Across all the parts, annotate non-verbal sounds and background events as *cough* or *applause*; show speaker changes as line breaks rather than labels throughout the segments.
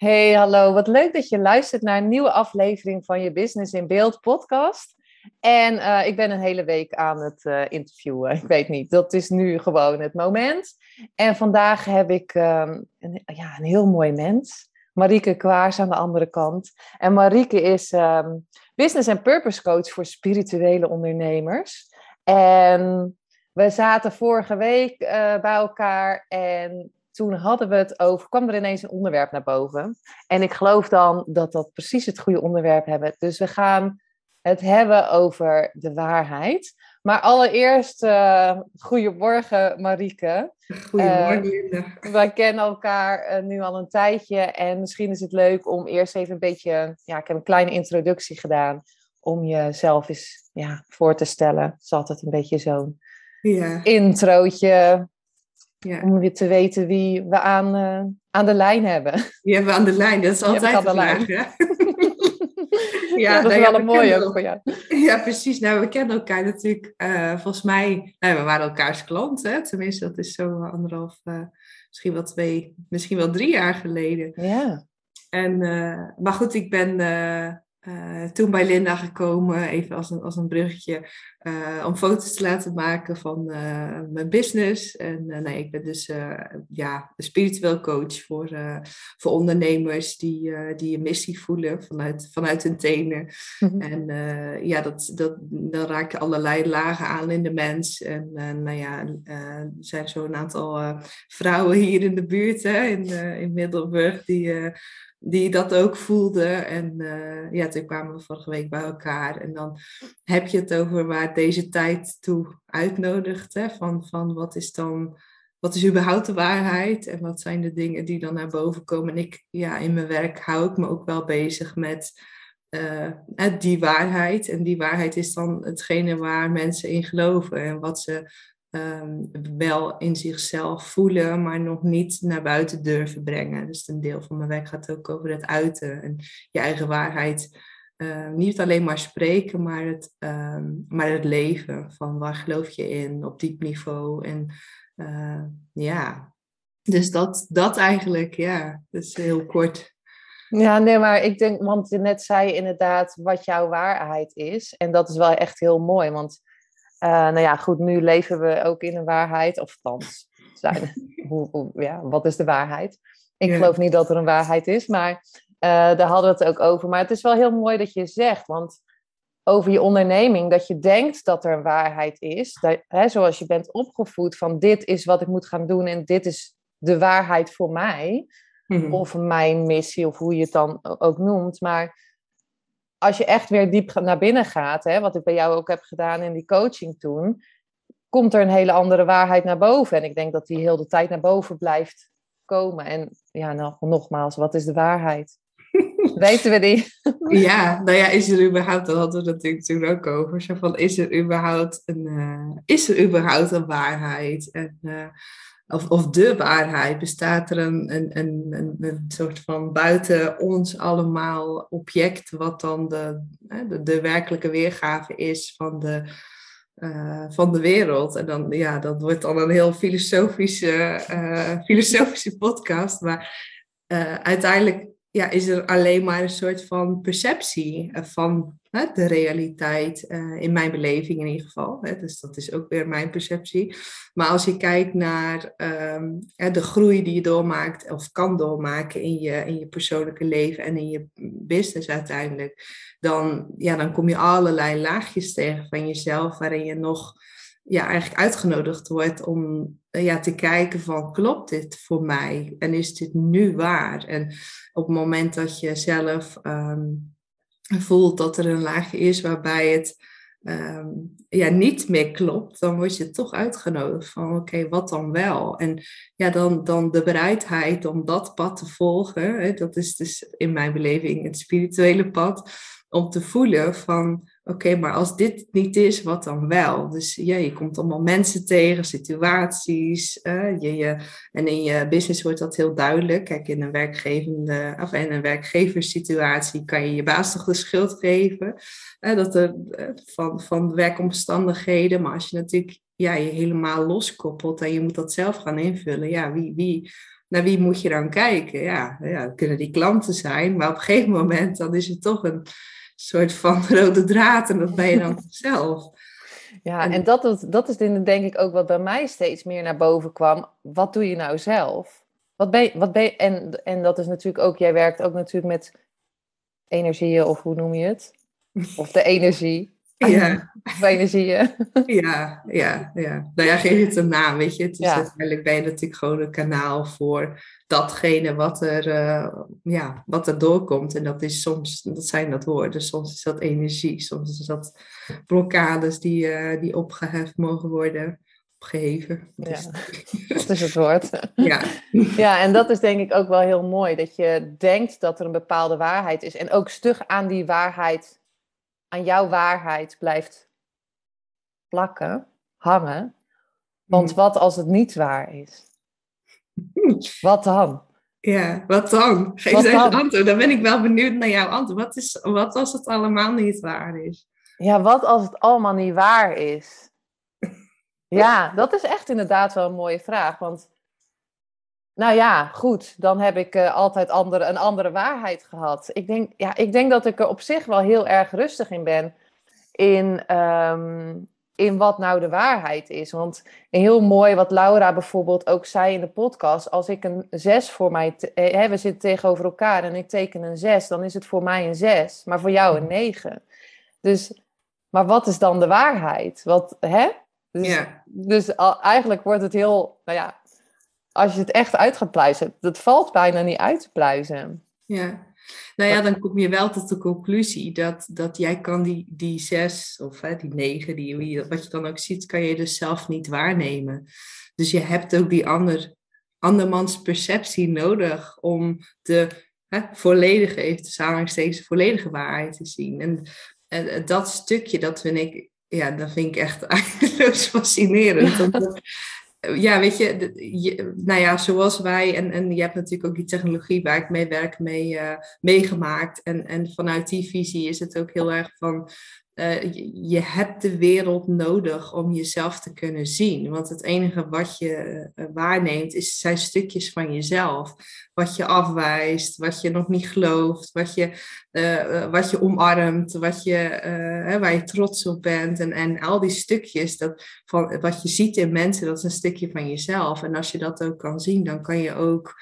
Hey, hallo. Wat leuk dat je luistert naar een nieuwe aflevering van je Business in Beeld podcast. En uh, ik ben een hele week aan het uh, interviewen. Ik weet niet, dat is nu gewoon het moment. En vandaag heb ik um, een, ja, een heel mooi mens. Marieke Kwaars aan de andere kant. En Marieke is um, business en purpose coach voor spirituele ondernemers. En we zaten vorige week uh, bij elkaar en toen hadden we het over, kwam er ineens een onderwerp naar boven. En ik geloof dan dat dat precies het goede onderwerp hebben. Dus we gaan het hebben over de waarheid. Maar allereerst, uh, goedemorgen Marieke.
Goedemorgen Linda.
Uh, wij kennen elkaar uh, nu al een tijdje en misschien is het leuk om eerst even een beetje, ja, ik heb een kleine introductie gedaan om jezelf eens ja, voor te stellen. Het is altijd een beetje zo'n
ja.
introotje.
Ja.
Om weer te weten wie we aan, uh, aan de lijn hebben.
Wie hebben we aan de lijn? Dat is altijd de vraag, hè? *laughs*
Ja, dat is
nou
wel een mooie ook voor jou. *laughs*
Ja, precies. Nou, we kennen elkaar natuurlijk, uh, volgens mij, nou, we waren elkaars klant, hè? tenminste, dat is zo anderhalf, uh, misschien wel twee, misschien wel drie jaar geleden.
Ja.
En, uh, maar goed, ik ben toen bij Linda gekomen, even als een, als een bruggetje, uh, om foto's te laten maken van uh, mijn business. En nee, ik ben dus ja, een spiritueel coach voor, voor ondernemers die, die een missie voelen vanuit, vanuit hun tenen.
Mhm.
En ja, dat, dat, dan raak je allerlei lagen aan in de mens. En nou ja, er zijn zo'n aantal vrouwen hier in de buurt, hè, in, in Middelburg, die die dat ook voelde. En uh, ja, toen kwamen we vorige week bij elkaar. En dan heb je het over waar deze tijd toe uitnodigt. Hè? Van, van wat is dan, wat is überhaupt de waarheid? En wat zijn de dingen die dan naar boven komen? En ik, ja, in mijn werk hou ik me ook wel bezig met uh, die waarheid. En die waarheid is dan hetgene waar mensen in geloven. En wat ze um, wel in zichzelf voelen, maar nog niet naar buiten durven brengen. Dus een deel van mijn werk gaat ook over het uiten en je eigen waarheid. Uh, niet alleen maar spreken, maar het, um, maar het leven. Van waar geloof je in op diep niveau. En uh, ja, dus dat, dat eigenlijk, ja, dus heel kort.
Ja, nee, maar ik denk, want je net zei inderdaad wat jouw waarheid is. En dat is wel echt heel mooi, want uh, nou ja, goed, nu leven we ook in een waarheid, of althans, zijn, *laughs* hoe, hoe, ja, wat is de waarheid? Ik
Ja.
geloof niet dat er een waarheid is, maar daar hadden we het ook over. Maar het is wel heel mooi dat je zegt, want over je onderneming, dat je denkt dat er een waarheid is, dat, hè, zoals je bent opgevoed van dit is wat ik moet gaan doen en dit is de waarheid voor mij,
Mhm.
of mijn missie, of hoe je het dan ook noemt. Maar als je echt weer diep naar binnen gaat, hè, wat ik bij jou ook heb gedaan in die coaching toen, komt er een hele andere waarheid naar boven. En ik denk dat die heel de tijd naar boven blijft komen. En ja, nou, nogmaals, wat is de waarheid? *laughs* Weten we die?
Ja, nou ja, is er überhaupt, dat hadden we natuurlijk toen ook over, van, is er überhaupt een, uh, is er überhaupt een waarheid? En, uh, of, of de waarheid, bestaat er een, een, een, een, soort van buiten ons allemaal object, wat dan de, de, de werkelijke weergave is van de, uh, van de wereld. En dan, ja, dat wordt dan een heel filosofische, filosofische podcast. Maar uiteindelijk ja, is er alleen maar een soort van perceptie van hè, de realiteit, in mijn beleving in ieder geval. Hè, dus dat is ook weer mijn perceptie. Maar als je kijkt naar um, de groei die je doormaakt of kan doormaken in je, in je persoonlijke leven en in je business uiteindelijk, dan, ja, dan kom je allerlei laagjes tegen van jezelf waarin je nog ja, eigenlijk uitgenodigd wordt om ja, te kijken van klopt dit voor mij en is dit nu waar? En op het moment dat je zelf um, voelt dat er een laagje is waarbij het ehm, ja, niet meer klopt, dan word je toch uitgenodigd van oké, wat dan wel? En ja, dan, dan de bereidheid om dat pad te volgen, hè, dat is dus in mijn beleving het spirituele pad, om te voelen van oké, maar als dit niet is, wat dan wel? Dus ja, je komt allemaal mensen tegen, situaties. je, en in je business wordt dat heel duidelijk. Kijk, in een werkgevende of in een werkgeverssituatie kan je je baas toch de schuld geven. dat er, eh, van, van werkomstandigheden. Maar als je natuurlijk ja, je helemaal loskoppelt en je moet dat zelf gaan invullen. Ja, wie, wie, naar wie moet je dan kijken? Ja, ja, kunnen die klanten zijn, maar op een gegeven moment dan is het toch een soort van *laughs* rode draad en dat ben je dan *laughs* zelf.
Ja, en, dat, is, dat is denk ik ook wat bij mij steeds meer naar boven kwam. Wat doe je nou zelf? Wat ben je, wat ben je, en, en dat is natuurlijk ook, jij werkt ook natuurlijk met energieën, of hoe noem je het? Of de *laughs* energie.
Ja.
Of energieën. *laughs*
Ja, ja, ja. Nou ja, geef het een naam, weet je. Het is uiteindelijk ben je natuurlijk gewoon een kanaal voor datgene wat er, uh, ja, wat er doorkomt. En dat is soms, dat zijn dat woorden, soms is dat energie, soms is dat blokkades die, uh, die opgeheft mogen worden. Opgeheven.
Ja, dat is het woord. *laughs*
Ja. *laughs*
ja, en dat is denk ik ook wel heel mooi. Dat je denkt dat er een bepaalde waarheid is. En ook stug aan die waarheid, aan jouw waarheid blijft plakken, hangen. Want mm. wat als het niet waar is? *laughs* Wat dan?
Ja, wat dan? Geef eens een antwoord. Dan ben ik wel benieuwd naar jouw antwoord. Wat, is, wat als het allemaal niet waar is?
Ja, wat als het allemaal niet waar is? *laughs* Ja, dat is echt inderdaad wel een mooie vraag. Want, nou ja, goed, dan heb ik uh, altijd andere, een andere waarheid gehad. Ik denk, ja, ik denk dat ik er op zich wel heel erg rustig in ben. In, ehm, in wat nou de waarheid is. Want heel mooi wat Laura bijvoorbeeld ook zei in de podcast. Als ik een zes voor mij, eh, hè, we zitten tegenover elkaar en ik teken een zes, dan is het voor mij een zes, maar voor jou een negen. Dus, maar wat is dan de waarheid? Wat, hè? Dus,
ja.
dus al, eigenlijk wordt het heel, nou ja, als je het echt uit gaat pluizen, dat valt bijna niet uit te pluizen.
Ja, nou ja, dan kom je wel tot de conclusie dat, dat jij kan die, die zes of hè, die negen, die, wat je dan ook ziet, kan je dus zelf niet waarnemen. Dus je hebt ook die ander, andermans perceptie nodig om de hè, volledige, even de volledige waarheid te zien. En, en dat stukje, dat vind ik, ja, dat vind ik echt *laughs* eindeloos fascinerend. *laughs* ja, weet je, nou ja, zoals wij, en, en je hebt natuurlijk ook die technologie waar ik mee werk, mee, uh, meegemaakt. En, en vanuit die visie is het ook heel erg van, uh, je, hebt de wereld nodig om jezelf te kunnen zien. Want het enige wat je uh, waarneemt, is, zijn stukjes van jezelf. Wat je afwijst, wat je nog niet gelooft, wat je, wat je omarmt, wat je, waar je trots op bent. En, en al die stukjes, dat, van, wat je ziet in mensen, dat is een stukje van jezelf. En als je dat ook kan zien, dan kan je ook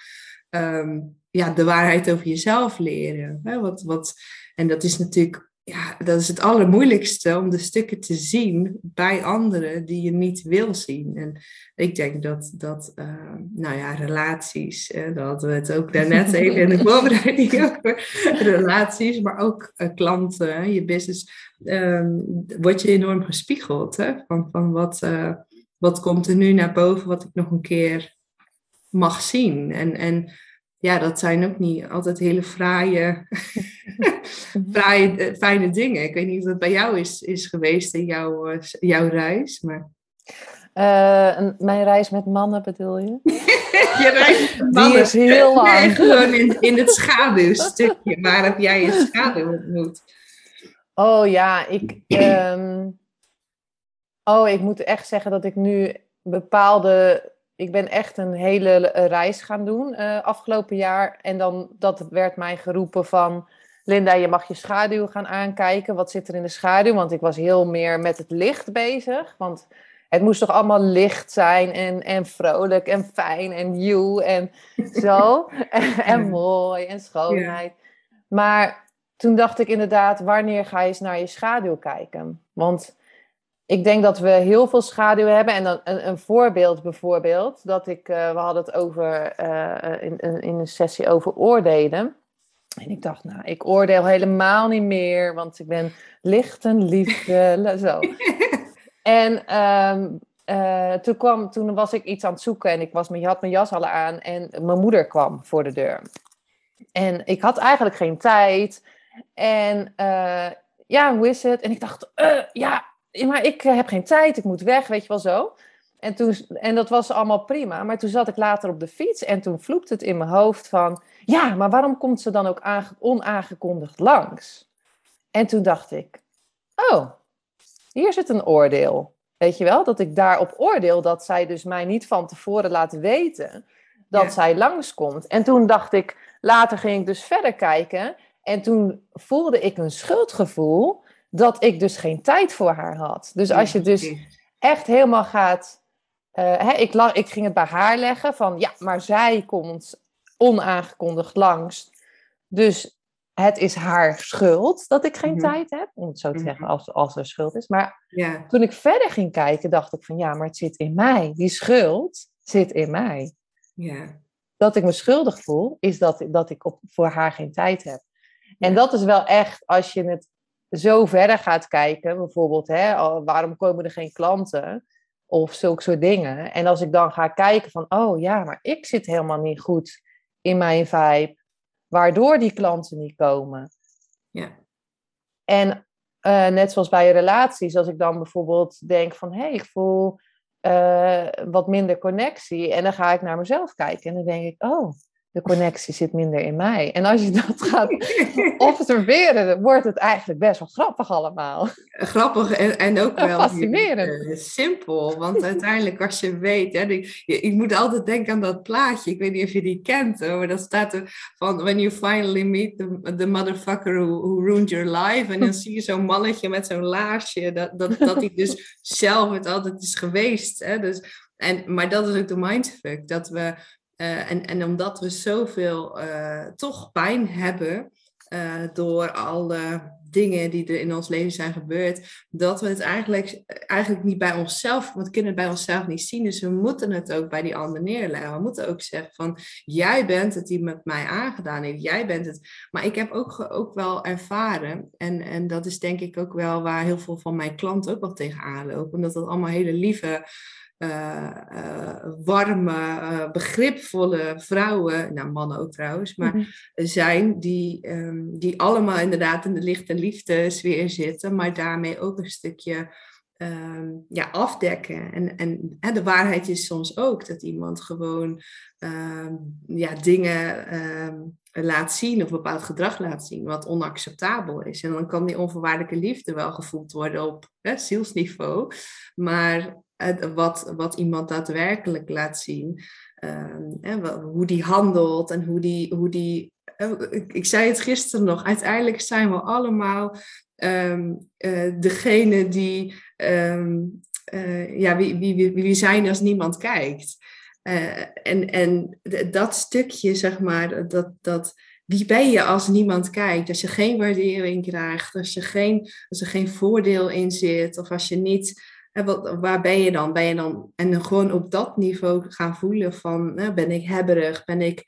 um, ja, de waarheid over jezelf leren. Hè? Wat, wat, en dat is natuurlijk ja, dat is het allermoeilijkste om de stukken te zien bij anderen die je niet wil zien. En ik denk dat, dat uh, nou ja, relaties, uh, daar hadden we het ook daarnet *laughs* even in de voorbereiding over, relaties, maar ook uh, klanten, je business, ehm, word je enorm gespiegeld. Hè? Van, van wat, eh, wat komt er nu naar boven, wat ik nog een keer mag zien. En, en ja, dat zijn ook niet altijd hele fraaie, fraaie eh, fijne dingen. Ik weet niet of dat bij jou is, is geweest in jouw, eh, jouw reis. Maar...
Uh, mijn reis met mannen bedoel je? *laughs*
je reis met
mannen. Die is heel lang. Nee,
gewoon in, in het schaduwstukje. Waar heb jij je schaduw ontmoet?
Oh ja, ik... Um... Oh, ik moet echt zeggen dat ik nu bepaalde ik ben echt een hele reis gaan doen uh, afgelopen jaar. En dan dat werd mij geroepen van... Linda, je mag je schaduw gaan aankijken. Wat zit er in de schaduw? Want ik was heel meer met het licht bezig. Want het moest toch allemaal licht zijn en, en vrolijk en fijn en you en *laughs* zo. en, mooi en schoonheid. Maar toen dacht ik inderdaad, wanneer ga je eens naar je schaduw kijken? Want ik denk dat we heel veel schaduw hebben. En dan een, een voorbeeld bijvoorbeeld, dat ik, uh, we hadden het over uh, in, in een sessie over oordelen. En ik dacht, nou, ik oordeel helemaal niet meer, want ik ben licht en liefde. *laughs* zo. En ehm, eh, toen, kwam, toen was ik iets aan het zoeken en ik was, had mijn jas al aan en mijn moeder kwam voor de deur. En ik had eigenlijk geen tijd. En ja, hoe is het? En ik dacht, uh, ja, maar ik heb geen tijd, ik moet weg, weet je wel zo. En, toen, en dat was allemaal prima. Maar toen zat ik later op de fiets en toen vloekte het in mijn hoofd van... Ja, maar waarom komt ze dan ook onaangekondigd langs? En toen dacht ik, oh, hier zit een oordeel. Weet je wel, dat ik daarop oordeel dat zij dus mij niet van tevoren laat weten dat ja. zij langskomt. En toen dacht ik, later ging ik dus verder kijken. En toen voelde ik een schuldgevoel dat ik dus geen tijd voor haar had. Dus als je dus echt helemaal gaat. Uh, hè, ik, ik ging het bij haar leggen van ja, maar zij komt onaangekondigd langs. Dus het is haar schuld dat ik geen mhm. tijd heb, om het zo te zeggen, mhm. als, als er schuld is. Maar ja. toen ik verder ging kijken, dacht ik van ja, maar het zit in mij. Die schuld zit in mij. Ja. Dat ik me schuldig voel, is dat, dat ik op, voor haar geen tijd heb. En dat is wel echt, als je het zo verder gaat kijken, bijvoorbeeld, hè, waarom komen er geen klanten? Of zulke soort dingen. En als ik dan ga kijken van, oh ja, maar ik zit helemaal niet goed in mijn vibe waardoor die klanten niet komen. Ja. En uh, net zoals bij relaties, als ik dan bijvoorbeeld denk van hé, hey, ik voel uh, wat minder connectie. En dan ga ik naar mezelf kijken en dan denk ik, oh, de connectie zit minder in mij. En als je dat gaat observeren, dan wordt het eigenlijk best wel grappig allemaal.
Grappig en, en ook *laughs* wel
fascinerend.
Uh, simpel. Want uiteindelijk als je weet, hè, ik, ik, moet altijd denken aan dat plaatje. Ik weet niet of je die kent, hoor, maar dat staat er van when you finally meet the, the motherfucker who, who ruined your life. En dan zie je zo'n mannetje met zo'n laarsje, dat, dat, dat hij dus zelf het altijd is geweest. Hè? Dus, en, maar dat is ook de mindfuck, dat we uh, en, en omdat we zoveel uh, toch pijn hebben uh, door alle dingen die er in ons leven zijn gebeurd, dat we het eigenlijk, eigenlijk niet bij onszelf, want we kunnen het bij onszelf niet zien. Dus we moeten het ook bij die ander neerleggen. We moeten ook zeggen van, jij bent het die met mij aangedaan heeft, jij bent het. Maar ik heb ook, ook wel ervaren, en, en dat is denk ik ook wel waar heel veel van mijn klanten ook wel tegenaan lopen, omdat dat allemaal hele lieve uh, uh, warme, uh, begripvolle vrouwen, nou mannen ook trouwens, maar mm -hmm. zijn die, um, die allemaal inderdaad in de licht en liefde sfeer zitten, maar daarmee ook een stukje um, ja, afdekken. En, en, en de waarheid is soms ook dat iemand gewoon um, ja, dingen laat zien of bepaald gedrag laat zien wat onacceptabel is. En dan kan die onvoorwaardelijke liefde wel gevoeld worden op hè, zielsniveau, maar wat, wat iemand daadwerkelijk laat zien. Um, hoe die handelt en hoe die. Hoe die ik, zei het gisteren nog, uiteindelijk zijn we allemaal um, degene die. Um, uh, ja, wie, wie, wie, wie zijn als niemand kijkt. Uh, en, en dat stukje, zeg maar, dat, dat, wie ben je als niemand kijkt? Als je geen waardering krijgt, als, je geen, als er geen voordeel in zit, of als je niet wat, waar ben je dan? Ben je dan? En gewoon op dat niveau gaan voelen van, ben ik hebberig? Ben ik,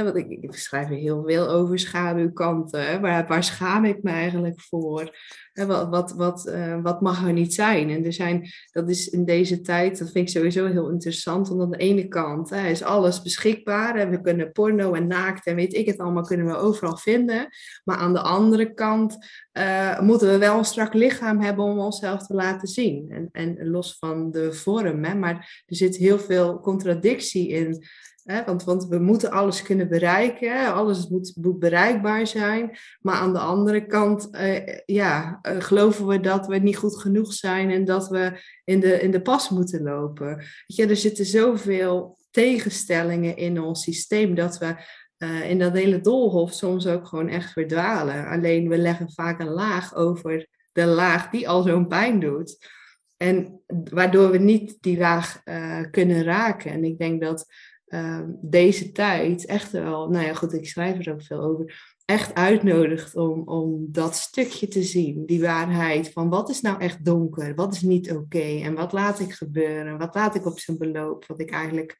wat ik, ik schrijf heel veel over schaduwkanten. Waar, schaam ik me eigenlijk voor? wat, wat, wat, uh, wat mag er niet zijn? En er zijn, dat is in deze tijd, dat vind ik sowieso heel interessant. Want aan de ene kant hè, is alles beschikbaar. We kunnen porno en naakt en weet ik het allemaal, kunnen we overal vinden. Maar aan de andere kant uh, moeten we wel een strak lichaam hebben om onszelf te laten zien. En, en los van de vorm, hè, maar er zit heel veel contradictie in. Want, want we moeten alles kunnen bereiken, alles moet, bereikbaar zijn. Maar aan de andere kant uh, ja, uh, geloven we dat we niet goed genoeg zijn en dat we in de, in de pas moeten lopen. Weet je, er zitten zoveel tegenstellingen in ons systeem dat we uh, in dat hele doolhof soms ook gewoon echt verdwalen. Alleen we leggen vaak een laag over de laag die al zo'n pijn doet. En waardoor we niet die laag kunnen raken. En ik denk dat Ehm, deze tijd echt wel, nou ja, goed, ik schrijf er ook veel over, echt uitnodigt om, om dat stukje te zien, die waarheid van wat is nou echt donker, wat is niet oké en wat laat ik gebeuren, wat laat ik op zijn beloop, wat ik eigenlijk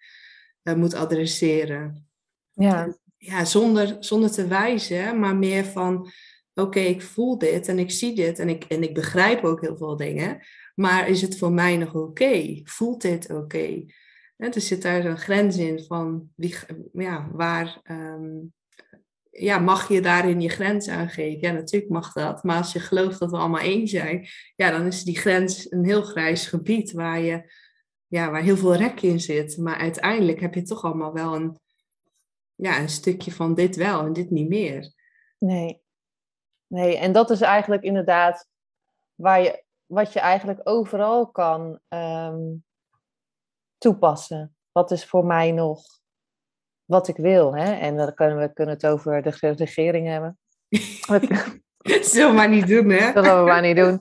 uh, moet adresseren.
Ja.
ja, zonder, zonder te wijzen, maar meer van, oké, ik voel dit en ik zie dit en ik, en ik begrijp ook heel veel dingen, maar is het voor mij nog oké? Voelt dit oké? Okay? Er zit daar een grens in van, wie, ja, waar... Ehm, ja, mag je daarin je grens aangeven? Ja, natuurlijk mag dat. Maar als je gelooft dat we allemaal één zijn, ja, dan is die grens een heel grijs gebied waar, je, ja, waar heel veel rek in zit. Maar uiteindelijk heb je toch allemaal wel een, ja, een stukje van dit wel en dit niet meer.
Nee. Nee, en dat is eigenlijk inderdaad waar je, wat je eigenlijk overal kan ehm, toepassen. Wat is voor mij nog wat ik wil? Hè? En dan kunnen we kunnen het over de regering hebben. *laughs*
Zullen we maar niet doen, hè?
Zullen we maar niet doen.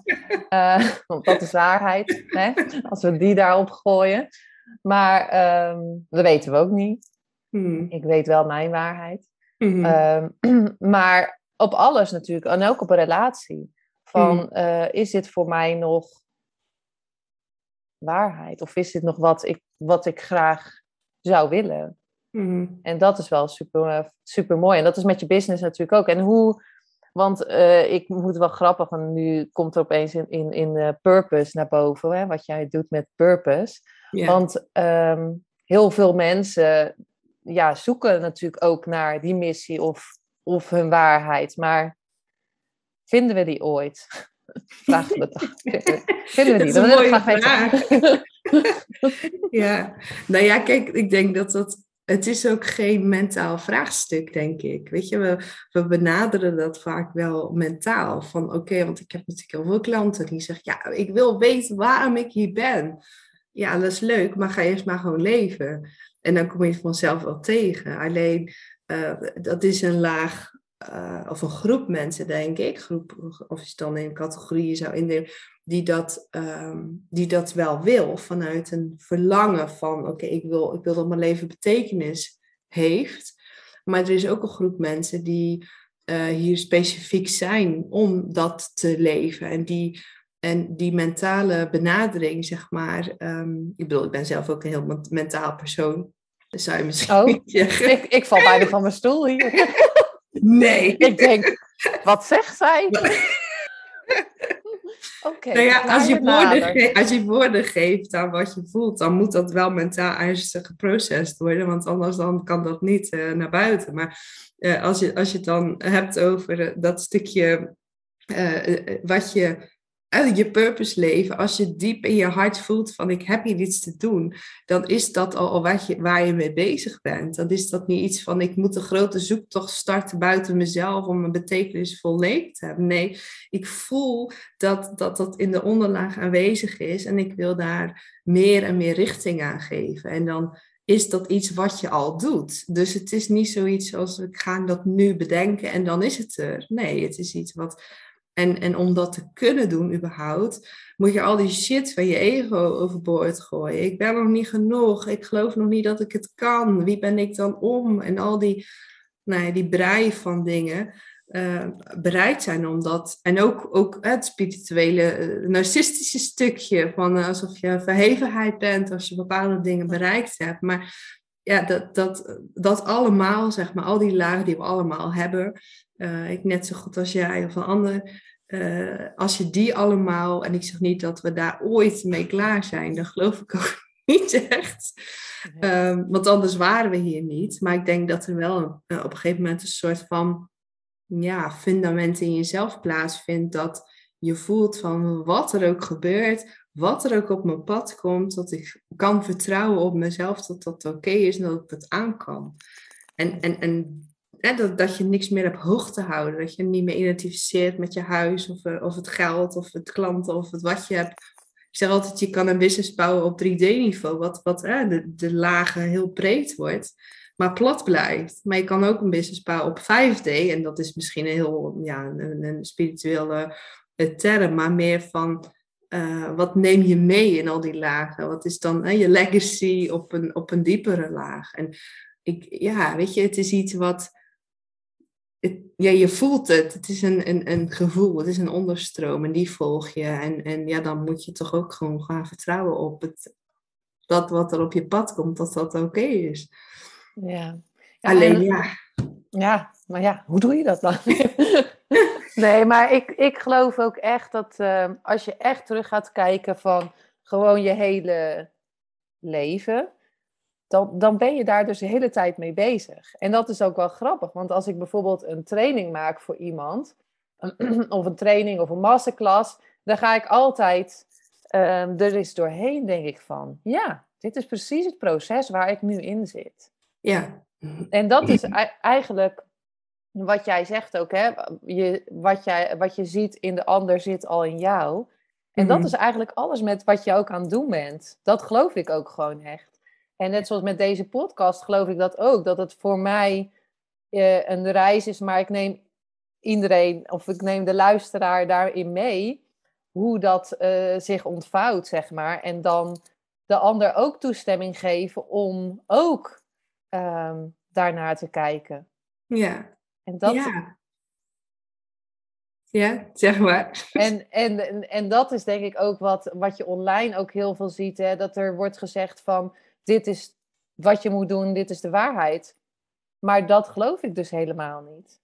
Uh, *laughs* want dat is waarheid, hè? Als we die daarop gooien. Maar um, dat weten we ook niet. Hmm. Ik weet wel mijn waarheid. Hmm. Ehm, *clears throat* maar op alles natuurlijk, en ook op een relatie. Van, hmm. uh, is dit voor mij nog waarheid? Of is dit nog wat ik, wat ik graag zou willen? En dat is wel super, super mooi. En dat is met je business natuurlijk ook. En hoe, want uh, ik moet wel grappig, en nu komt er opeens in, in, in uh, purpose naar boven, hè, wat jij doet met purpose. Want um, heel veel mensen ja, zoeken natuurlijk ook naar die missie of, of hun waarheid. Maar vinden we die ooit? *laughs* Vraag toch. *laughs* Vinden we die? Dat,
ik graag weten. *laughs* *laughs* ja, nou ja, kijk, ik denk dat dat het is ook geen mentaal vraagstuk, denk ik. Weet je, we, we benaderen dat vaak wel mentaal. Van oké, want ik heb natuurlijk heel veel klanten die zeggen: Ja, ik wil weten waarom ik hier ben. Ja, dat is leuk, maar ga eerst maar gewoon leven. En dan kom je vanzelf wel tegen. Alleen uh, dat is een laag, uh, of een groep mensen, denk ik. Groep, of je het dan in categorieën zou indelen, die dat, um, die dat wel wil. Vanuit een verlangen van: oké, ik, wil, ik wil dat mijn leven betekenis heeft. Maar er is ook een groep mensen die uh, hier specifiek zijn om dat te leven. En die en die mentale benadering, zeg maar. Um, ik bedoel, ik ben zelf ook een heel mentaal persoon. Dat zou je misschien oh. *laughs*
Ik, ik val bijna van mijn stoel hier.
Nee. *laughs*
ik denk, wat zegt zij?
Nou ja, als, je woorden als je woorden geeft aan wat je voelt, dan moet dat wel mentaal eerst geprocessed worden, want anders dan kan dat niet uh, naar buiten. Maar uh, als, je, als je het dan hebt over uh, dat stukje wat je je purpose leven, als je diep in je hart voelt van ik heb hier iets te doen, dan is dat al waar je, waar je mee bezig bent. Dan is dat niet iets van ik moet een grote zoektocht starten buiten mezelf om een betekenisvol leven te hebben. Nee, ik voel dat, dat dat in de onderlaag aanwezig is en ik wil daar meer en meer richting aan geven. En dan is dat iets wat je al doet. Dus het is niet zoiets als ik ga dat nu bedenken en dan is het er. Nee, het is iets wat en, en om dat te kunnen doen überhaupt, moet je al die shit van je ego overboord gooien. Ik ben nog niet genoeg. Ik geloof nog niet dat ik het kan. Wie ben ik dan om? En al die, nou ja, die brei van dingen. Uh, bereid zijn om dat. En ook, ook het spirituele, uh, narcistische stukje. Van uh, alsof je verhevenheid bent als je bepaalde dingen bereikt hebt. Maar ja, dat, dat, dat allemaal, zeg maar, al die lagen die we allemaal hebben. ik net zo goed als jij of een ander uh, als je die allemaal, en ik zeg niet dat we daar ooit mee klaar zijn, dat geloof ik ook *laughs* niet echt. Um, want anders waren we hier niet. Maar ik denk dat er wel uh, op een gegeven moment een soort van ja, fundament in jezelf plaatsvindt. Dat je voelt van wat er ook gebeurt, wat er ook op mijn pad komt, dat ik kan vertrouwen op mezelf dat dat oké is en dat ik dat aan kan. En, en, en dat, dat je niks meer hebt hoog te houden. Dat je niet meer identificeert met je huis of, eh, of het geld of het klanten of het wat je hebt. Ik zeg altijd, je kan een business bouwen op 3D-niveau, wat, wat hè, de, de lagen heel breed wordt, maar plat blijft. Maar je kan ook een business bouwen op 5D, en dat is misschien een heel ja, een, een spirituele eh, term, maar meer van uh, wat neem je mee in al die lagen? Wat is dan hè, je legacy op een, op een diepere laag? En ik, ja, weet je, het is iets wat ja, je voelt het. Het is een, een, een gevoel, het is een onderstroom en die volg je. En, en ja, dan moet je toch ook gewoon gaan vertrouwen op het, dat wat er op je pad komt, dat dat oké is.
Ja.
Alleen ja.
Ja, maar ja, hoe doe je dat dan? *laughs* nee, maar ik, ik geloof ook echt dat uh, als je echt terug gaat kijken van gewoon je hele leven, dan, dan ben je daar dus de hele tijd mee bezig. En dat is ook wel grappig, want als ik bijvoorbeeld een training maak voor iemand, *clears throat* of een training of een masterclass, dan ga ik altijd uh, er eens doorheen, denk ik van, ja, dit is precies het proces waar ik nu in zit.
Ja.
En dat is *clears throat* eigenlijk wat jij zegt ook, hè? Je, wat, jij, wat je ziet in de ander zit al in jou. En dat mhm. is eigenlijk alles met wat je ook aan het doen bent. Dat geloof ik ook gewoon echt. En net zoals met deze podcast geloof ik dat ook. Dat het voor mij uh, een reis is, maar ik neem iedereen, of ik neem de luisteraar daarin mee. Hoe dat uh, zich ontvouwt, zeg maar. En dan de ander ook toestemming geven om ook um, daarnaar te kijken.
Ja.
En dat,
ja. Ja, zeg maar.
En, en, en dat is denk ik ook wat, wat je online ook heel veel ziet. Hè? Dat er wordt gezegd van, dit is wat je moet doen, dit is de waarheid. Maar dat geloof ik dus helemaal niet.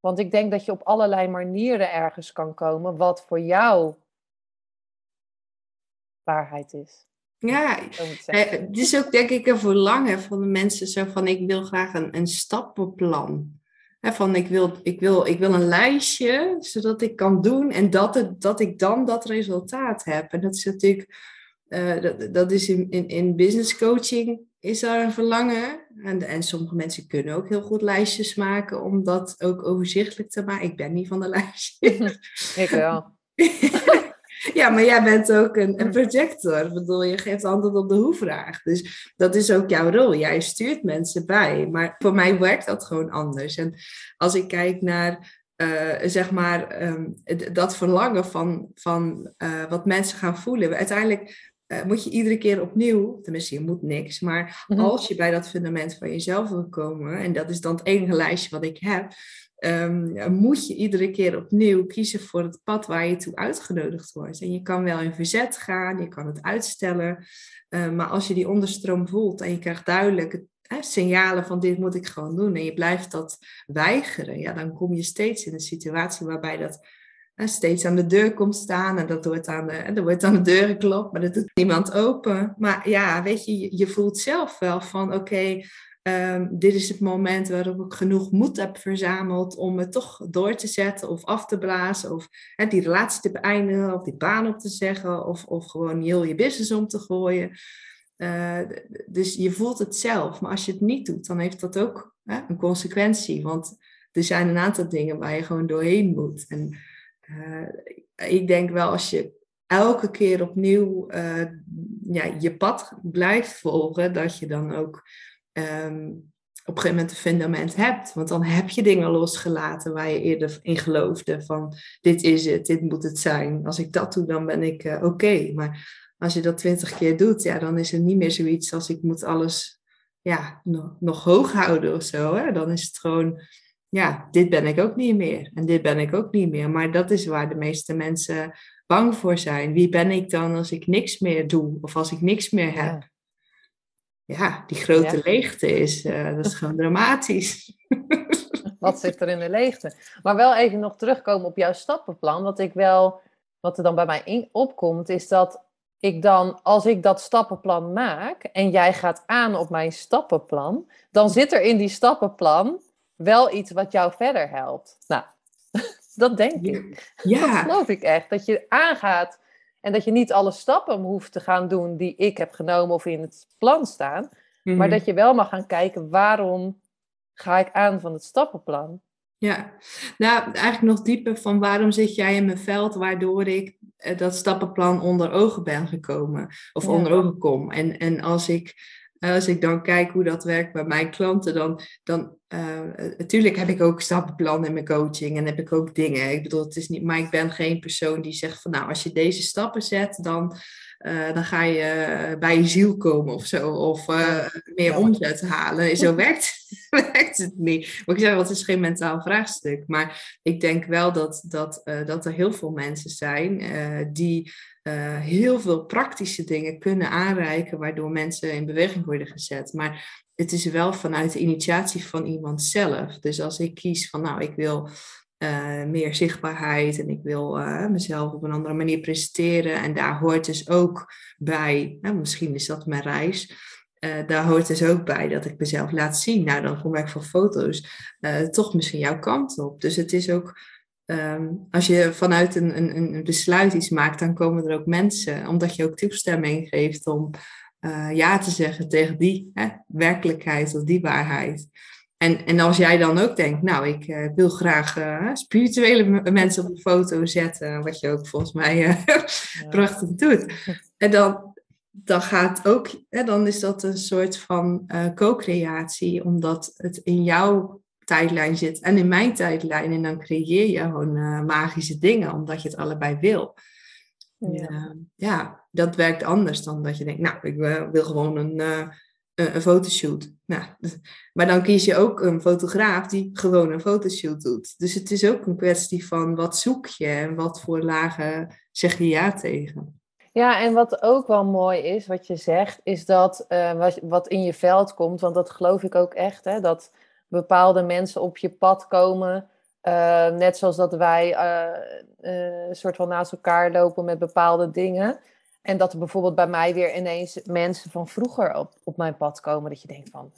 Want ik denk dat je op allerlei manieren ergens kan komen wat voor jou waarheid is.
Ja, eh, het is ook denk ik een verlangen van de mensen zo van ik wil graag een, een stappenplan. Van ik wil, ik, wil, ik wil een lijstje zodat ik kan doen en dat, het, dat ik dan dat resultaat heb. En dat is natuurlijk, uh, dat, dat is in, in, in business coaching is daar een verlangen. En, en sommige mensen kunnen ook heel goed lijstjes maken om dat ook overzichtelijk te maken. Ik ben niet van de lijstjes. *laughs*
ik wel. *laughs*
Ja, maar jij bent ook een, een projector. Ik bedoel, je geeft antwoord op de hoe-vraag. Dus dat is ook jouw rol. Jij stuurt mensen bij. Maar voor mij werkt dat gewoon anders. En als ik kijk naar uh, zeg maar, ehm, dat verlangen van, van uh, wat mensen gaan voelen. Uiteindelijk uh, moet je iedere keer opnieuw, tenminste je moet niks, maar mm -hmm. als je bij dat fundament van jezelf wil komen, en dat is dan het enige lijstje wat ik heb, um, moet je iedere keer opnieuw kiezen voor het pad waar je toe uitgenodigd wordt. En je kan wel in verzet gaan, je kan het uitstellen, uh, maar als je die onderstroom voelt en je krijgt duidelijk signalen van dit moet ik gewoon doen en je blijft dat weigeren, ja, dan kom je steeds in een situatie waarbij dat hè, steeds aan de deur komt staan en dat wordt aan de, er wordt aan de deur geklopt, maar dat doet niemand open. Maar ja, weet je, je voelt zelf wel van oké, Um, dit is het moment waarop ik genoeg moed heb verzameld om het toch door te zetten of af te blazen. Of die relatie te beëindigen of die baan op te zeggen of, of gewoon heel je business om te gooien. Uh, dus je voelt het zelf. Maar als je het niet doet, dan heeft dat ook een consequentie. Want er zijn een aantal dingen waar je gewoon doorheen moet. En uh, ik denk wel als je elke keer opnieuw uh, ja, je pad blijft volgen, dat je dan ook um, op een gegeven moment een fundament hebt. Want dan heb je dingen losgelaten waar je eerder in geloofde. Van dit is het, dit moet het zijn. Als ik dat doe, dan ben ik uh, oké. Okay. Maar als je dat twintig keer doet, ja, dan is het niet meer zoiets als ik moet alles ja, nog, nog hoog houden of zo. Hè? Dan is het gewoon, ja, dit ben ik ook niet meer. En dit ben ik ook niet meer. Maar dat is waar de meeste mensen bang voor zijn. Wie ben ik dan als ik niks meer doe? Of als ik niks meer heb? Ja ja, die grote leegte is, uh, dat is gewoon *laughs* dramatisch.
Wat zit er in de leegte? Maar wel even nog terugkomen op jouw stappenplan. Wat ik wel, wat er dan bij mij in, opkomt, is dat ik dan, als ik dat stappenplan maak en jij gaat aan op mijn stappenplan, dan zit er in die stappenplan wel iets wat jou verder helpt. Nou, *laughs* dat denk ik. Ja. Dat geloof ik echt. Dat je aangaat en dat je niet alle stappen hoeft te gaan doen die ik heb genomen of in het plan staan. Maar mhm. dat je wel mag gaan kijken waarom ga ik aan van het stappenplan.
Ja, nou eigenlijk nog dieper van waarom zit jij in mijn veld waardoor ik eh, dat stappenplan onder ogen ben gekomen of ja. onder ogen kom. En, en als ik als ik dan kijk hoe dat werkt bij mijn klanten, dan, dan uh, natuurlijk heb ik ook stappenplannen in mijn coaching en heb ik ook dingen. Ik bedoel, het is niet, maar ik ben geen persoon die zegt van nou, als je deze stappen zet, dan, uh, dan ga je bij je ziel komen of zo. Of uh, meer ja. omzet halen. Zo *laughs* werkt, werkt het niet. Maar ik zeg, dat is geen mentaal vraagstuk. Maar ik denk wel dat, dat, dat er heel veel mensen zijn die eh, heel veel praktische dingen kunnen aanreiken, waardoor mensen in beweging worden gezet. Maar het is wel vanuit de initiatie van iemand zelf. Dus als ik kies van, nou, ik wil uh, meer zichtbaarheid en ik wil uh, mezelf op een andere manier presenteren. En daar hoort dus ook bij, nou, misschien is dat mijn reis, daar hoort dus ook bij dat ik mezelf laat zien. Nou, dan kom ik voor foto's toch misschien jouw kant op. Dus het is ook, um, als je vanuit een, een, een besluit iets maakt, dan komen er ook mensen, omdat je ook toestemming geeft om ja te zeggen tegen die hè, werkelijkheid of die waarheid. En, en als jij dan ook denkt, nou, ik uh, wil graag uh, spirituele mensen op een foto zetten, wat je ook volgens mij *laughs* ja. prachtig doet. En dan, dan gaat ook, hè, dan is dat een soort van co-creatie, omdat het in jouw tijdlijn zit en in mijn tijdlijn. En dan creëer je gewoon magische dingen, omdat je het allebei wil. Ja. ja, dat werkt anders dan dat je denkt, nou, ik wil gewoon een een, een fotoshoot. Nou, *laughs* maar dan kies je ook een fotograaf die gewoon een fotoshoot doet. Dus het is ook een kwestie van wat zoek je en wat voor lagen zeg je ja tegen.
Ja, en wat ook wel mooi is, wat je zegt, is dat uh, wat, wat in je veld komt, want dat geloof ik ook echt, hè, dat bepaalde mensen op je pad komen, uh, net zoals dat wij uh, een soort van naast elkaar lopen met bepaalde dingen. En dat er bijvoorbeeld bij mij weer ineens mensen van vroeger op, op mijn pad komen. Dat je denkt van,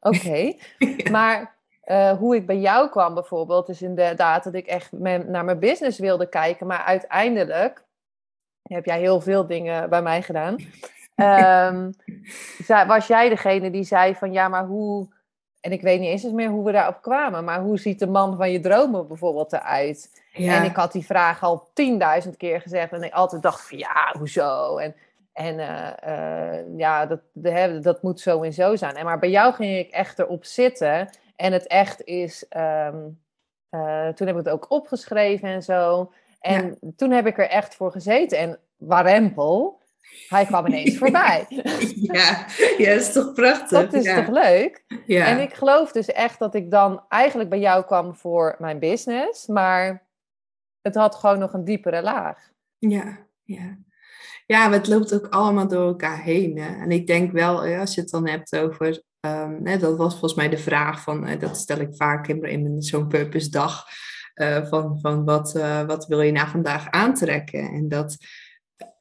oké. *laughs* Maar uh, hoe ik bij jou kwam bijvoorbeeld, is inderdaad dat ik echt naar mijn business wilde kijken. Maar uiteindelijk heb jij heel veel dingen bij mij gedaan. *laughs* Um, was jij degene die zei van, ja, maar hoe... En ik weet niet eens meer hoe we daarop kwamen. Maar hoe ziet de man van je dromen bijvoorbeeld eruit? Ja. En ik had die vraag al tienduizend keer gezegd. En ik altijd dacht van ja, hoezo? En, en uh, uh, ja, dat, de, dat moet zo en zo zijn. En maar bij jou ging ik echt erop zitten. En het echt is... Um, uh, toen heb ik het ook opgeschreven en zo. En ja. toen heb ik er echt voor gezeten. En warempel, hij kwam ineens *laughs* voorbij.
Ja, ja, dat is toch prachtig.
Dat is
ja.
toch leuk? Ja. En ik geloof dus echt dat ik dan eigenlijk bij jou kwam voor mijn business. Maar het had gewoon nog een diepere laag.
Ja, ja. Ja, maar het loopt ook allemaal door elkaar heen. Hè? En ik denk wel, als je het dan hebt over, um, hè, dat was volgens mij de vraag van, uh, dat stel ik vaak in, in zo'n purpose dag, uh, van, van wat, uh, wat wil je nou vandaag aantrekken? En dat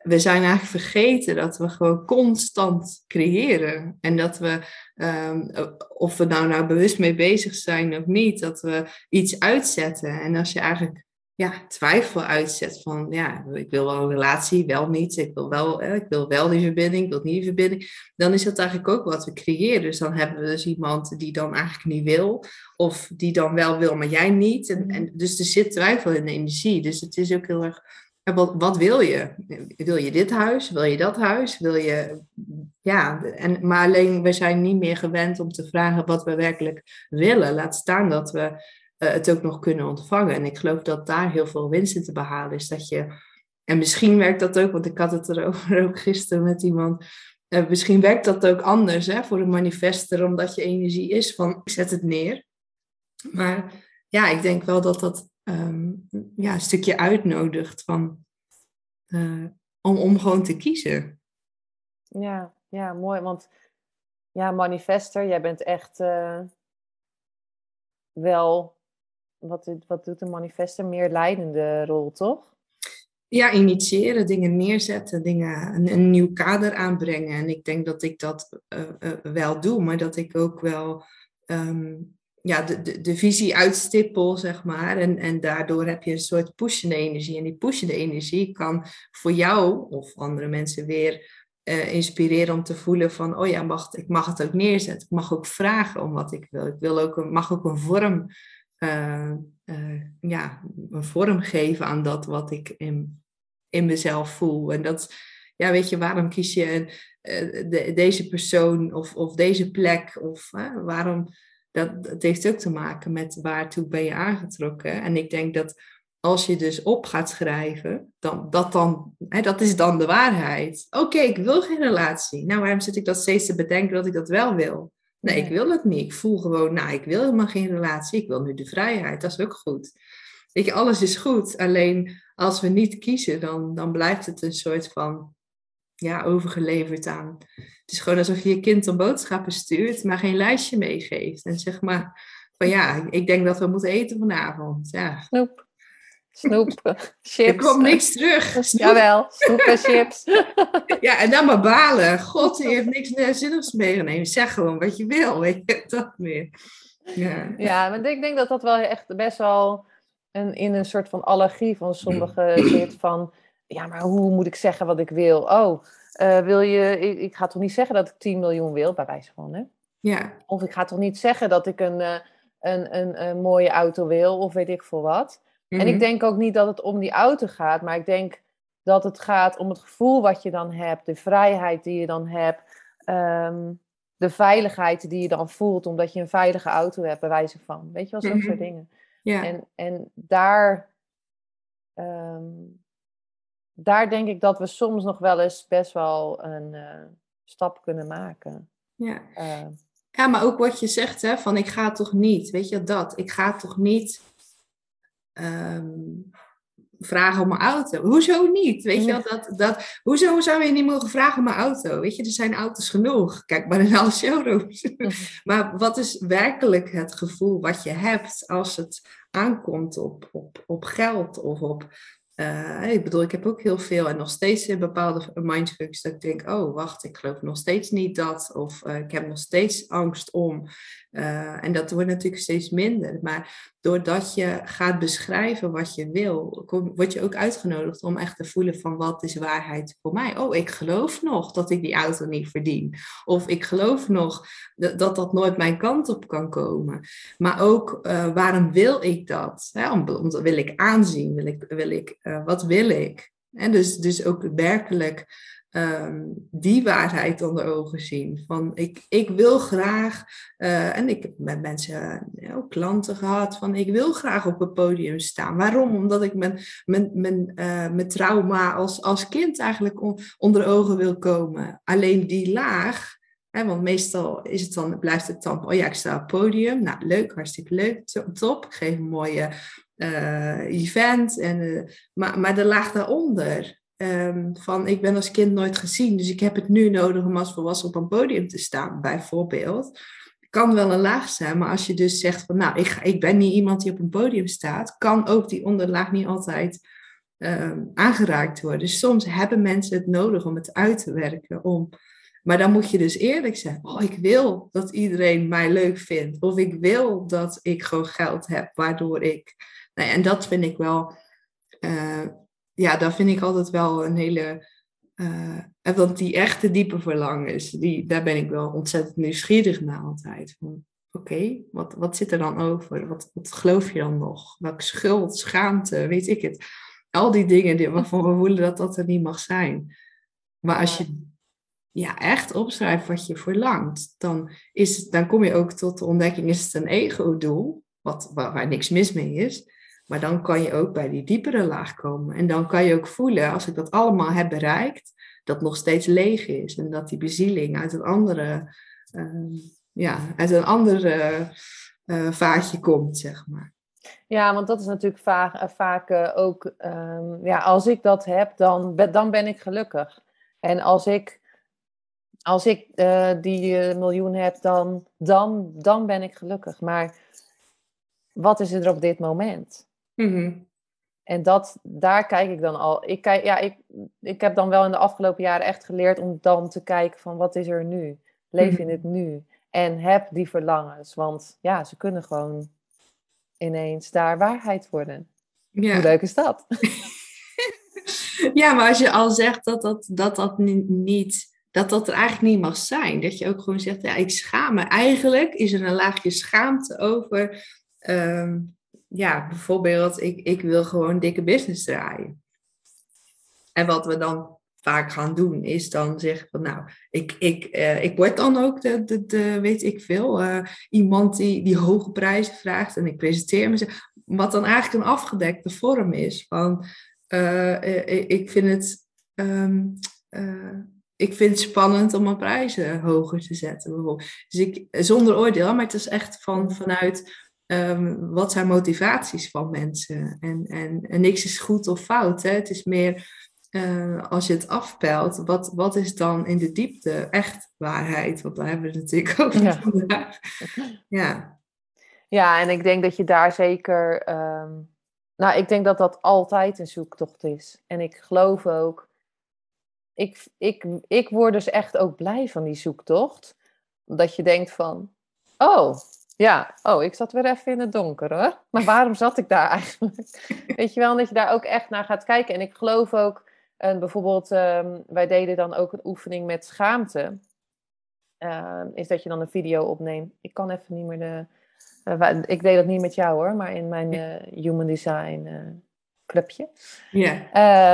we zijn eigenlijk vergeten dat we gewoon constant creëren. En dat we, um, of we nou, nou bewust mee bezig zijn of niet, dat we iets uitzetten. En als je eigenlijk ja, twijfel uitzet van, ja, ik wil wel een relatie, wel niet, ik wil wel, ik wil wel die verbinding, ik wil niet die verbinding, dan is dat eigenlijk ook wat we creëren. Dus dan hebben we dus iemand die dan eigenlijk niet wil, of die dan wel wil, maar jij niet. En, en, dus er zit twijfel in de energie. Dus het is ook heel erg, wat, wil je? Wil je dit huis? Wil je dat huis? Wil je, ja, en, maar alleen we zijn niet meer gewend om te vragen wat we werkelijk willen. Laat staan dat we uh, het ook nog kunnen ontvangen. En ik geloof dat daar heel veel winst in te behalen is. Dat je, en misschien werkt dat ook, want ik had het erover *laughs* ook gisteren met iemand. Uh, misschien werkt dat ook anders hè, voor een manifester, omdat je energie is van ik zet het neer. Maar ja, ik denk wel dat dat um, ja, een stukje uitnodigt van, uh, om, om gewoon te kiezen.
Ja, ja, mooi. Want ja, manifester, jij bent echt wel wat, wat doet een manifester? Meer leidende rol, toch?
Ja, initiëren, dingen neerzetten, dingen, een, een nieuw kader aanbrengen. En ik denk dat ik dat uh, uh, wel doe, maar dat ik ook wel um, ja, de, de, de, visie uitstippel, zeg maar. En, en daardoor heb je een soort pushende energie. En die pushende energie kan voor jou of andere mensen weer uh, inspireren om te voelen van, oh ja, mag, ik mag het ook neerzetten. Ik mag ook vragen om wat ik wil. Ik wil ook een, mag ook een vorm uh, uh, ja, een vorm geven aan dat wat ik in, in mezelf voel. En dat, ja, weet je, waarom kies je de, deze persoon of, of deze plek? Of waarom? Dat, dat heeft ook te maken met waartoe ben je aangetrokken. En ik denk dat als je dus op gaat schrijven, dan, dat, dan, hè, dat is dan de waarheid. Oké, ik wil geen relatie. Nou, waarom zit ik dat steeds te bedenken dat ik dat wel wil? Nee, ik wil het niet. Ik voel gewoon, nou, ik wil helemaal geen relatie. Ik wil nu de vrijheid. Dat is ook goed. Weet je, alles is goed. Alleen als we niet kiezen, dan, dan blijft het een soort van ja, overgeleverd aan. Het is gewoon alsof je je kind een boodschappen stuurt, maar geen lijstje meegeeft. En zeg maar van ja, ik denk dat we moeten eten vanavond. Ja.
Snoep. Snoep, *laughs* chips.
Er komt niks terug.
Snoep. Jawel, snoep en chips. *laughs*
ja, en dan maar balen. God, die heeft niks zinnigs meegenomen. Zeg gewoon wat je wil, je, dat meer.
Ja, ja maar ik denk dat dat wel echt best wel een, in een soort van allergie van sommigen zit *clears throat* van... Ja, maar hoe moet ik zeggen wat ik wil? Oh, uh, wil je... Ik, ik, ga toch niet zeggen dat ik 10 miljoen wil, bij wijze van, hè?
Ja.
Of ik ga toch niet zeggen dat ik een, uh, een, een, een mooie auto wil, of weet ik veel wat. En ik mhm. denk ook niet dat het om die auto gaat, maar ik denk dat het gaat om het gevoel wat je dan hebt, de vrijheid die je dan hebt, um, de veiligheid die je dan voelt omdat je een veilige auto hebt, bij wijze van. Weet je wel, zo'n soort mhm. dingen.
Ja.
En, en daar, um, daar denk ik dat we soms nog wel eens best wel een uh, stap kunnen maken.
Ja. Uh, ja, maar ook wat je zegt, hè, van ik ga toch niet, weet je dat, ik ga toch niet um, vragen om een auto. Hoezo niet? Weet je dat, dat, hoezo zou je niet mogen vragen om een auto? Weet je, er zijn auto's genoeg. Kijk maar in alle showrooms. *laughs* maar wat is werkelijk het gevoel wat je hebt als het aankomt op, op, op geld of op uh, ik bedoel, ik heb ook heel veel en nog steeds in bepaalde mindfucks dat ik denk, oh wacht, ik geloof nog steeds niet dat. Of uh, ik heb nog steeds angst om. Uh, en dat wordt natuurlijk steeds minder. Maar doordat je gaat beschrijven wat je wil, word je ook uitgenodigd om echt te voelen van wat is waarheid voor mij. Oh, ik geloof nog dat ik die auto niet verdien. Of ik geloof nog dat dat nooit mijn kant op kan komen. Maar ook uh, waarom wil ik dat? Hè? Om, om, wil ik aanzien? Wil ik, wil ik, uh, wat wil ik? En dus, dus ook werkelijk um, die waarheid onder ogen zien. Van ik, ik wil graag, uh, en ik heb met mensen, ook klanten gehad, van ik wil graag op het podium staan. Waarom? Omdat ik mijn, mijn, mijn, uh, mijn trauma als, als kind eigenlijk on, onder ogen wil komen. Alleen die laag, want meestal is het dan, blijft het dan, oh ja, ik sta op het podium. Nou, leuk, hartstikke leuk, top. Ik geef een mooie event. En, maar, maar de laag daaronder, Um, van ik ben als kind nooit gezien, dus ik heb het nu nodig om als volwassen op een podium te staan, bijvoorbeeld. Kan wel een laag zijn, maar als je dus zegt van nou, ik, ik ben niet iemand die op een podium staat, kan ook die onderlaag niet altijd um, aangeraakt worden. Dus soms hebben mensen het nodig om het uit te werken. Om, maar dan moet je dus eerlijk zijn. Oh, ik wil dat iedereen mij leuk vindt. Of ik wil dat ik gewoon geld heb, waardoor ik. Nou ja, en dat vind ik wel. Uh, ja, dat vind ik altijd wel een hele. Uh, want die echte diepe verlangens, die, daar ben ik wel ontzettend nieuwsgierig naar altijd. Oké, wat, wat zit er dan over? Wat, wat geloof je dan nog? Welke schuld, schaamte, weet ik het. Al die dingen die, waarvan we voelen dat dat er niet mag zijn. Maar als je ja, echt opschrijft wat je verlangt, dan, is, dan kom je ook tot de ontdekking, is het een ego-doel, wat, waar, waar niks mis mee is. Maar dan kan je ook bij die diepere laag komen. En dan kan je ook voelen, als ik dat allemaal heb bereikt, dat nog steeds leeg is. En dat die bezieling uit een andere, uh, ja, uit een andere uh, vaatje komt, zeg maar.
Ja, want dat is natuurlijk vaak, uh, vaak ook, um, ja, als ik dat heb, dan, dan ben ik gelukkig. En als ik, als ik die miljoen heb, dan, dan, dan ben ik gelukkig. Maar wat is er op dit moment?
Mm
En dat, daar kijk ik dan al. Ik, kijk, ja, ik, ik heb dan wel in de afgelopen jaren echt geleerd om dan te kijken van wat is er nu? Leef in mhm. het nu. En heb die verlangens. Want ja, ze kunnen gewoon ineens daar waarheid worden. Ja. Hoe leuk is dat? *laughs*
ja, maar als je al zegt dat dat, dat, dat niet dat dat er eigenlijk niet mag zijn. Dat je ook gewoon zegt, ja, ik schaam me. Eigenlijk is er een laagje schaamte over ehm, ja, bijvoorbeeld, ik, ik wil gewoon dikke business draaien. En wat we dan vaak gaan doen, is dan zeggen van nou, ik, ik, uh, ik word dan ook de, de, de weet ik veel, uh, iemand die, die hoge prijzen vraagt en ik presenteer mezelf. Wat dan eigenlijk een afgedekte vorm is van uh, ik vind het. Um, ik vind het spannend om mijn prijzen hoger te zetten, bijvoorbeeld. Dus ik, zonder oordeel, maar het is echt van, vanuit ehm, wat zijn motivaties van mensen? En, en, en niks is goed of fout. Hè? Het is meer uh, als je het afpelt, wat, wat is dan in de diepte echt waarheid? Want daar hebben we het natuurlijk *laughs* over ja. vandaag. Ja.
ja, en ik denk dat je daar zeker... Um, nou, ik denk dat dat altijd een zoektocht is. En ik geloof ook... Ik, ik, ik word dus echt ook blij van die zoektocht. Dat je denkt van... Oh, ja, oh, ik zat weer even in het donker hoor. Maar waarom zat ik daar *laughs* eigenlijk? Weet je wel, dat je daar ook echt naar gaat kijken. En ik geloof ook en bijvoorbeeld, ehm, wij deden dan ook een oefening met schaamte. Ehm, is dat je dan een video opneemt. Ik kan even niet meer de. Uh, ik deed dat niet met jou hoor, maar in mijn uh, Human Design uh, clubje.
Ja.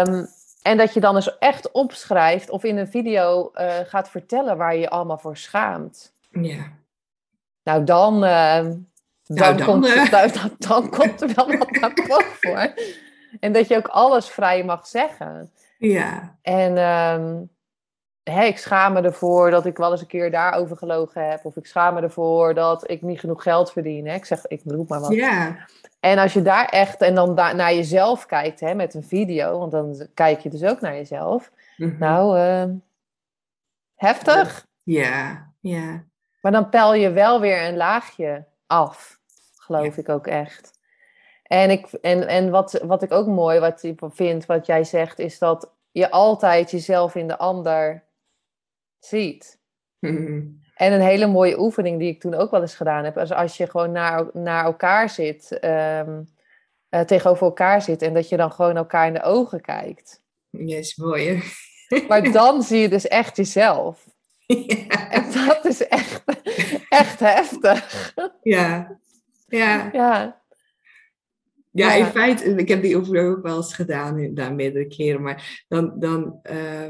Um, en dat je dan eens dus echt opschrijft of in een video gaat vertellen waar je je allemaal voor schaamt.
Ja.
Nou, dan. dan, *laughs* nou, dan, komt, dan, dan, komt er wel wat naar voor. En dat je ook alles vrij mag zeggen.
Ja.
En um, hè, ik schaam me ervoor dat ik wel eens een keer daarover gelogen heb. Of ik schaam me ervoor dat ik niet genoeg geld verdien. Hè. Ik zeg, ik roep maar wat.
Ja.
En als je daar echt, en dan daar naar jezelf kijkt hè, met een video, want dan kijk je dus ook naar jezelf. Mm -hmm. Nou, uh, heftig.
Ja, ja.
Maar dan pel je wel weer een laagje af, geloof ja. ik ook echt. En, ik, en, en wat, wat ik ook mooi wat ik vind, wat jij zegt, is dat je altijd jezelf in de ander ziet. *laughs* En een hele mooie oefening die ik toen ook wel eens gedaan heb, is als je gewoon naar, naar elkaar zit, um, uh, tegenover elkaar zit en dat je dan gewoon elkaar in de ogen kijkt.
Is mooi hè?
Maar *laughs* dan zie je dus echt jezelf.
Ja. *laughs*
En dat is echt, echt heftig.
Ja. Ja.
ja.
Ja, in feite, ik heb die oefening ook wel eens gedaan, daar meerdere keren, maar dan, dan uh,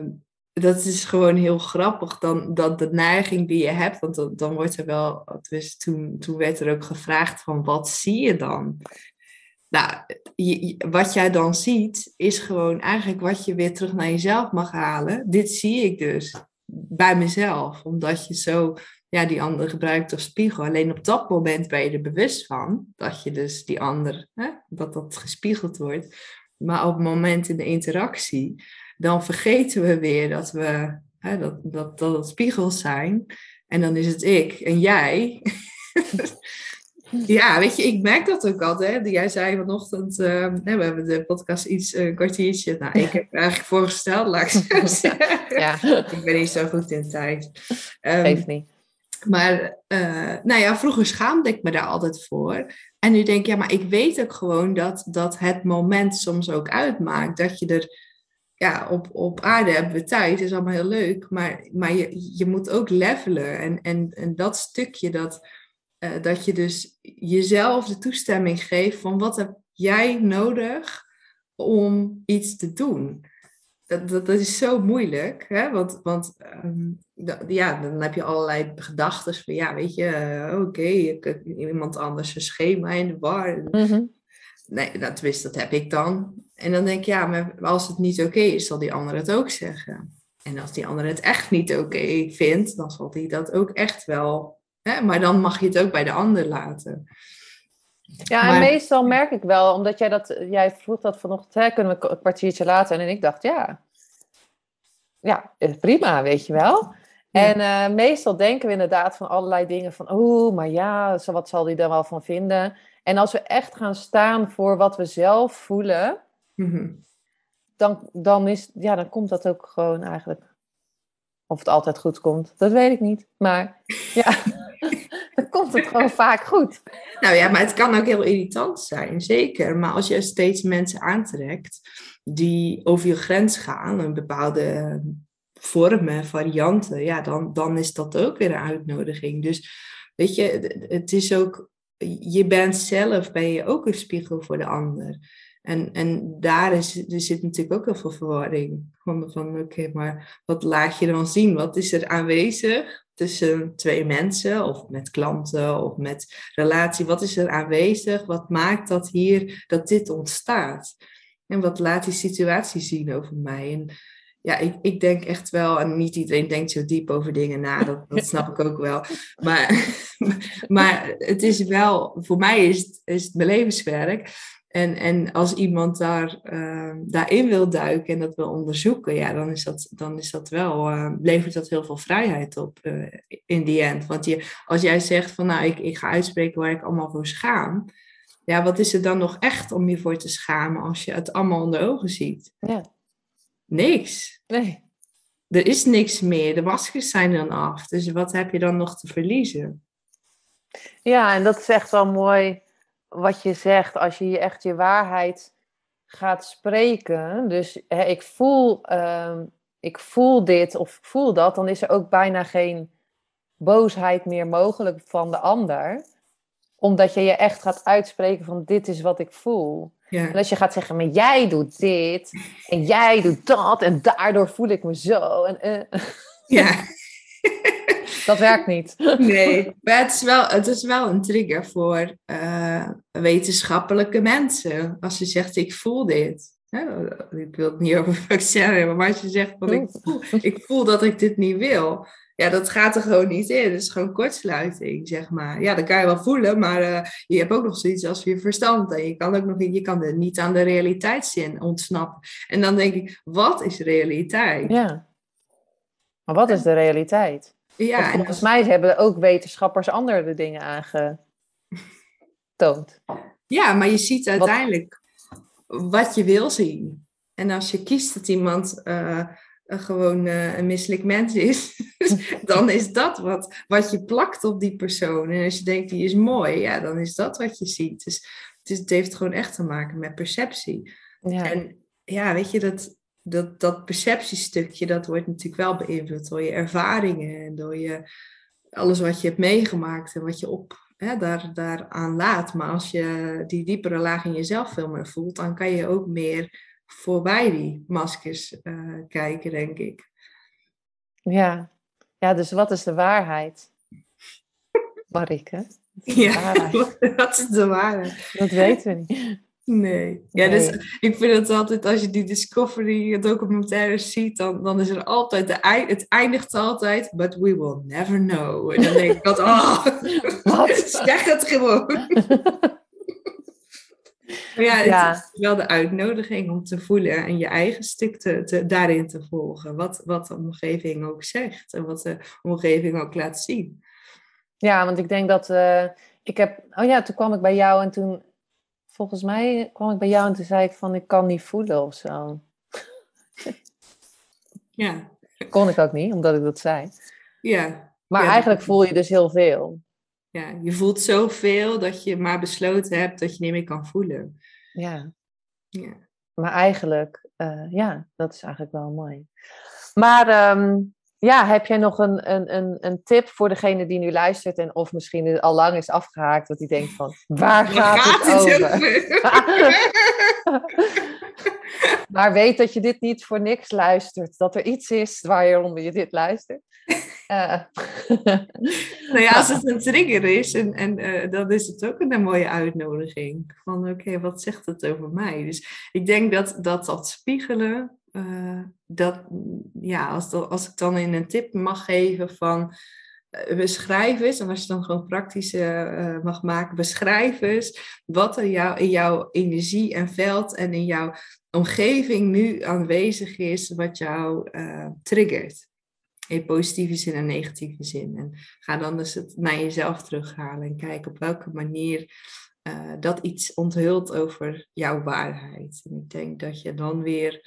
dat is gewoon heel grappig, dan, dat de neiging die je hebt, want dan, dan wordt er wel, dus toen, toen werd er ook gevraagd van, wat zie je dan? Nou, je, wat jij dan ziet, is gewoon eigenlijk wat je weer terug naar jezelf mag halen. Dit zie ik dus bij mezelf, omdat je zo ja, die ander gebruikt als spiegel. Alleen op dat moment ben je er bewust van dat je dus die ander, hè, dat dat gespiegeld wordt. Maar op het moment in de interactie, dan vergeten we weer dat we, hè, dat, dat, dat spiegels zijn. En dan is het ik en jij. *laughs* ja, weet je, ik merk dat ook altijd. Jij zei vanochtend, uh, we hebben de podcast iets, een kwartiertje. Nou, ik heb eigenlijk voorgesteld, laat ik zo *laughs* zeggen.
Ja.
ik ben niet zo goed in tijd.
Um, Geeft niet.
Maar uh, nou ja, vroeger schaamde ik me daar altijd voor. En nu denk ik, ja, maar ik weet ook gewoon dat, dat het moment soms ook uitmaakt. Dat je er, ja, op, op aarde hebben we tijd, is allemaal heel leuk. Maar, maar je, je moet ook levelen. En, en, en dat stukje, dat, uh, dat je dus jezelf de toestemming geeft van wat heb jij nodig om iets te doen dat, dat, dat, is zo moeilijk, hè? want, want um, ja, dan heb je allerlei gedachten van, ja, weet je, uh, oké, okay, iemand anders een schema in de war.
Mm-hmm.
Nee, dat wist, dat heb ik dan. En dan denk ik, ja, maar als het niet oké okay is, zal die ander het ook zeggen. En als die ander het echt niet oké okay vindt, dan zal die dat ook echt wel. Hè? Maar dan mag je het ook bij de ander laten.
Ja, en meestal merk ik wel, omdat jij dat, jij vroeg dat vanochtend, hè, kunnen we een kwartiertje later. En ik dacht, ja, ja, prima, weet je wel. En uh, meestal denken we inderdaad van allerlei dingen van, oh, maar ja, wat zal die daar wel van vinden? En als we echt gaan staan voor wat we zelf voelen,
mm-hmm.
dan, dan, is, ja, dan komt dat ook gewoon eigenlijk. Of het altijd goed komt, dat weet ik niet. Maar ja, *laughs* dan komt het gewoon vaak goed.
Nou ja, maar het kan ook heel irritant zijn, zeker. Maar als je steeds mensen aantrekt die over je grens gaan, een bepaalde vormen, varianten, ja, dan, dan is dat ook weer een uitnodiging. Dus weet je, het is ook, je bent zelf, ben je ook een spiegel voor de ander. En, en daar is, er zit natuurlijk ook heel veel verwarring. Van, van oké, maar wat laat je dan zien? Wat is er aanwezig tussen twee mensen of met klanten of met relatie? Wat is er aanwezig? Wat maakt dat hier, dat dit ontstaat? En wat laat die situatie zien over mij? En ja, ik, ik denk echt wel, en niet iedereen denkt zo diep over dingen na, dat, dat snap ik ook wel. *laughs* Maar, maar het is wel, voor mij is het, is het mijn levenswerk. En, en als iemand daar, uh, daarin wil duiken en dat wil onderzoeken, ja, dan is dat, dan is dat wel, uh, levert dat heel veel vrijheid op uh, in die end. Want je, als jij zegt van nou, ik, ik ga uitspreken waar ik allemaal voor schaam, ja, wat is er dan nog echt om je voor te schamen als je het allemaal onder ogen ziet?
Ja.
Niks.
Nee.
Er is niks meer. De maskers zijn dan af. Dus wat heb je dan nog te verliezen?
Ja, en dat is echt wel mooi wat je zegt. Als je je echt je waarheid gaat spreken. Dus hè, ik, voel, uh, ik voel dit of ik voel dat. Dan is er ook bijna geen boosheid meer mogelijk van de ander omdat je je echt gaat uitspreken van dit is wat ik voel.
Ja.
En als je gaat zeggen, maar jij doet dit en jij doet dat en daardoor voel ik me zo. En, uh.
Ja. *laughs*
dat werkt niet.
Nee, maar het is wel, het is wel een trigger voor uh, wetenschappelijke mensen. Als je zegt, ik voel dit. Ik wil het niet over *laughs* vaccin hebben, maar als je zegt, van, ik, voel, ik voel dat ik dit niet wil ja, dat gaat er gewoon niet in. Het is gewoon kortsluiting, zeg maar. Ja, dat kan je wel voelen, maar uh, je hebt ook nog zoiets als je verstand. En je kan ook nog je kan er niet aan de realiteitszin ontsnappen. En dan denk ik, wat is realiteit?
Ja. Maar wat is de realiteit?
Ja,
Want volgens mij hebben ook wetenschappers andere dingen aangetoond.
Ja, maar je ziet uiteindelijk wat, wat je wil zien. En als je kiest dat iemand... Uh, gewoon uh, een misselijk mens is, *laughs* dan is dat wat, wat je plakt op die persoon. En als je denkt, die is mooi, ja, dan is dat wat je ziet. Dus het, is, het heeft gewoon echt te maken met perceptie.
Ja.
En ja, weet je, dat, dat, dat perceptiestukje, dat wordt natuurlijk wel beïnvloed door je ervaringen en door je, alles wat je hebt meegemaakt en wat je op, hè, daar, daaraan laat. Maar als je die diepere laag in jezelf veel meer voelt, dan kan je ook meer voorbij die maskers uh, kijken, denk ik.
Ja. ja, dus wat is de waarheid? *laughs* Marike?
Ja, *laughs* wat is de waarheid?
Dat weten we niet.
Nee. Ja, nee. dus ik vind het altijd, als je die Discovery documentaires ziet, dan, dan is er altijd, de, het eindigt altijd, but we will never know. En dan denk ik altijd, *laughs* oh, wat? *laughs* zeg het gewoon. *laughs* Maar ja, het
Ja.
is wel de uitnodiging om te voelen en je eigen stuk te, te, daarin te volgen. Wat, wat de omgeving ook zegt en wat de omgeving ook laat zien.
Ja, want ik denk dat eh, ik heb. Oh ja, toen kwam ik bij jou en toen. Volgens mij kwam ik bij jou en toen zei ik van ik kan niet voelen of zo.
Ja,
Kon ik ook niet, omdat ik dat zei.
ja,
Maar
Ja,
eigenlijk voel je dus heel veel.
ja. Je voelt zoveel dat je maar besloten hebt dat je niet meer kan voelen.
Ja.
Ja.
Maar eigenlijk, eh, ja, dat is eigenlijk wel mooi. Maar ehm, ja, heb jij nog een, een, een, een tip voor degene die nu luistert en of misschien al lang is afgehaakt, dat die denkt van, waar gaat, het, over? *laughs* maar weet dat je dit niet voor niks luistert, dat er iets is waarom je dit luistert. *laughs* Eh, *laughs*
Nou ja, als het een trigger is, en, en eh, dan is het ook een mooie uitnodiging. Van oké, wat zegt het over mij? Dus ik denk dat dat, dat spiegelen, eh, dat, ja, als, als ik dan in een tip mag geven van eh, beschrijf eens, en als je dan gewoon praktisch eh, mag maken, beschrijf eens wat er jou, in jouw energie en veld en in jouw omgeving nu aanwezig is, wat jou triggert. In positieve zin en negatieve zin. En ga dan dus het naar jezelf terughalen en kijk op welke manier dat iets onthult over jouw waarheid. En ik denk dat je dan weer,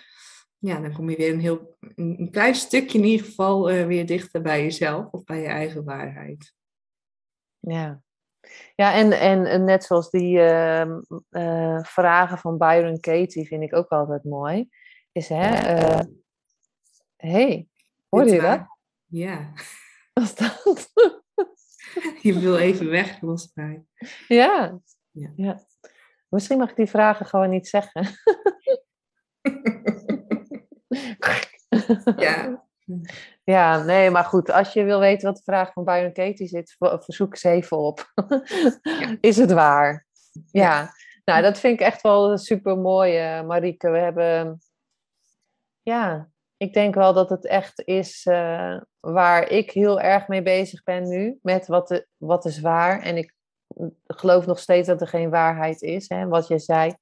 ja, dan kom je weer een heel, een, klein stukje in ieder geval eh, weer dichter bij jezelf of bij je eigen waarheid.
ja. Ja, en, en, net zoals die ehm, eh, vragen van Byron Katie vind ik ook altijd mooi. Is hè, eh, hey, hoorde je dat?
Ja, *laughs*
Wat is dat? *laughs*
je wil even weg volgens mij.
Ja.
Ja.
ja. Misschien mag ik die vragen gewoon niet zeggen. *laughs*
Ja, *laughs*
Ja, nee, maar goed. Als je wil weten wat de vraag van Byron Katie zit, verzoek ze even op. *laughs* Is het waar? Ja. Nou, dat vind ik echt wel super mooi, Marieke. We hebben, ja, ik denk wel dat het echt is uh, waar ik heel erg mee bezig ben nu. Met wat, de, wat is waar. En ik geloof nog steeds dat er geen waarheid is. Hè? Wat je zei,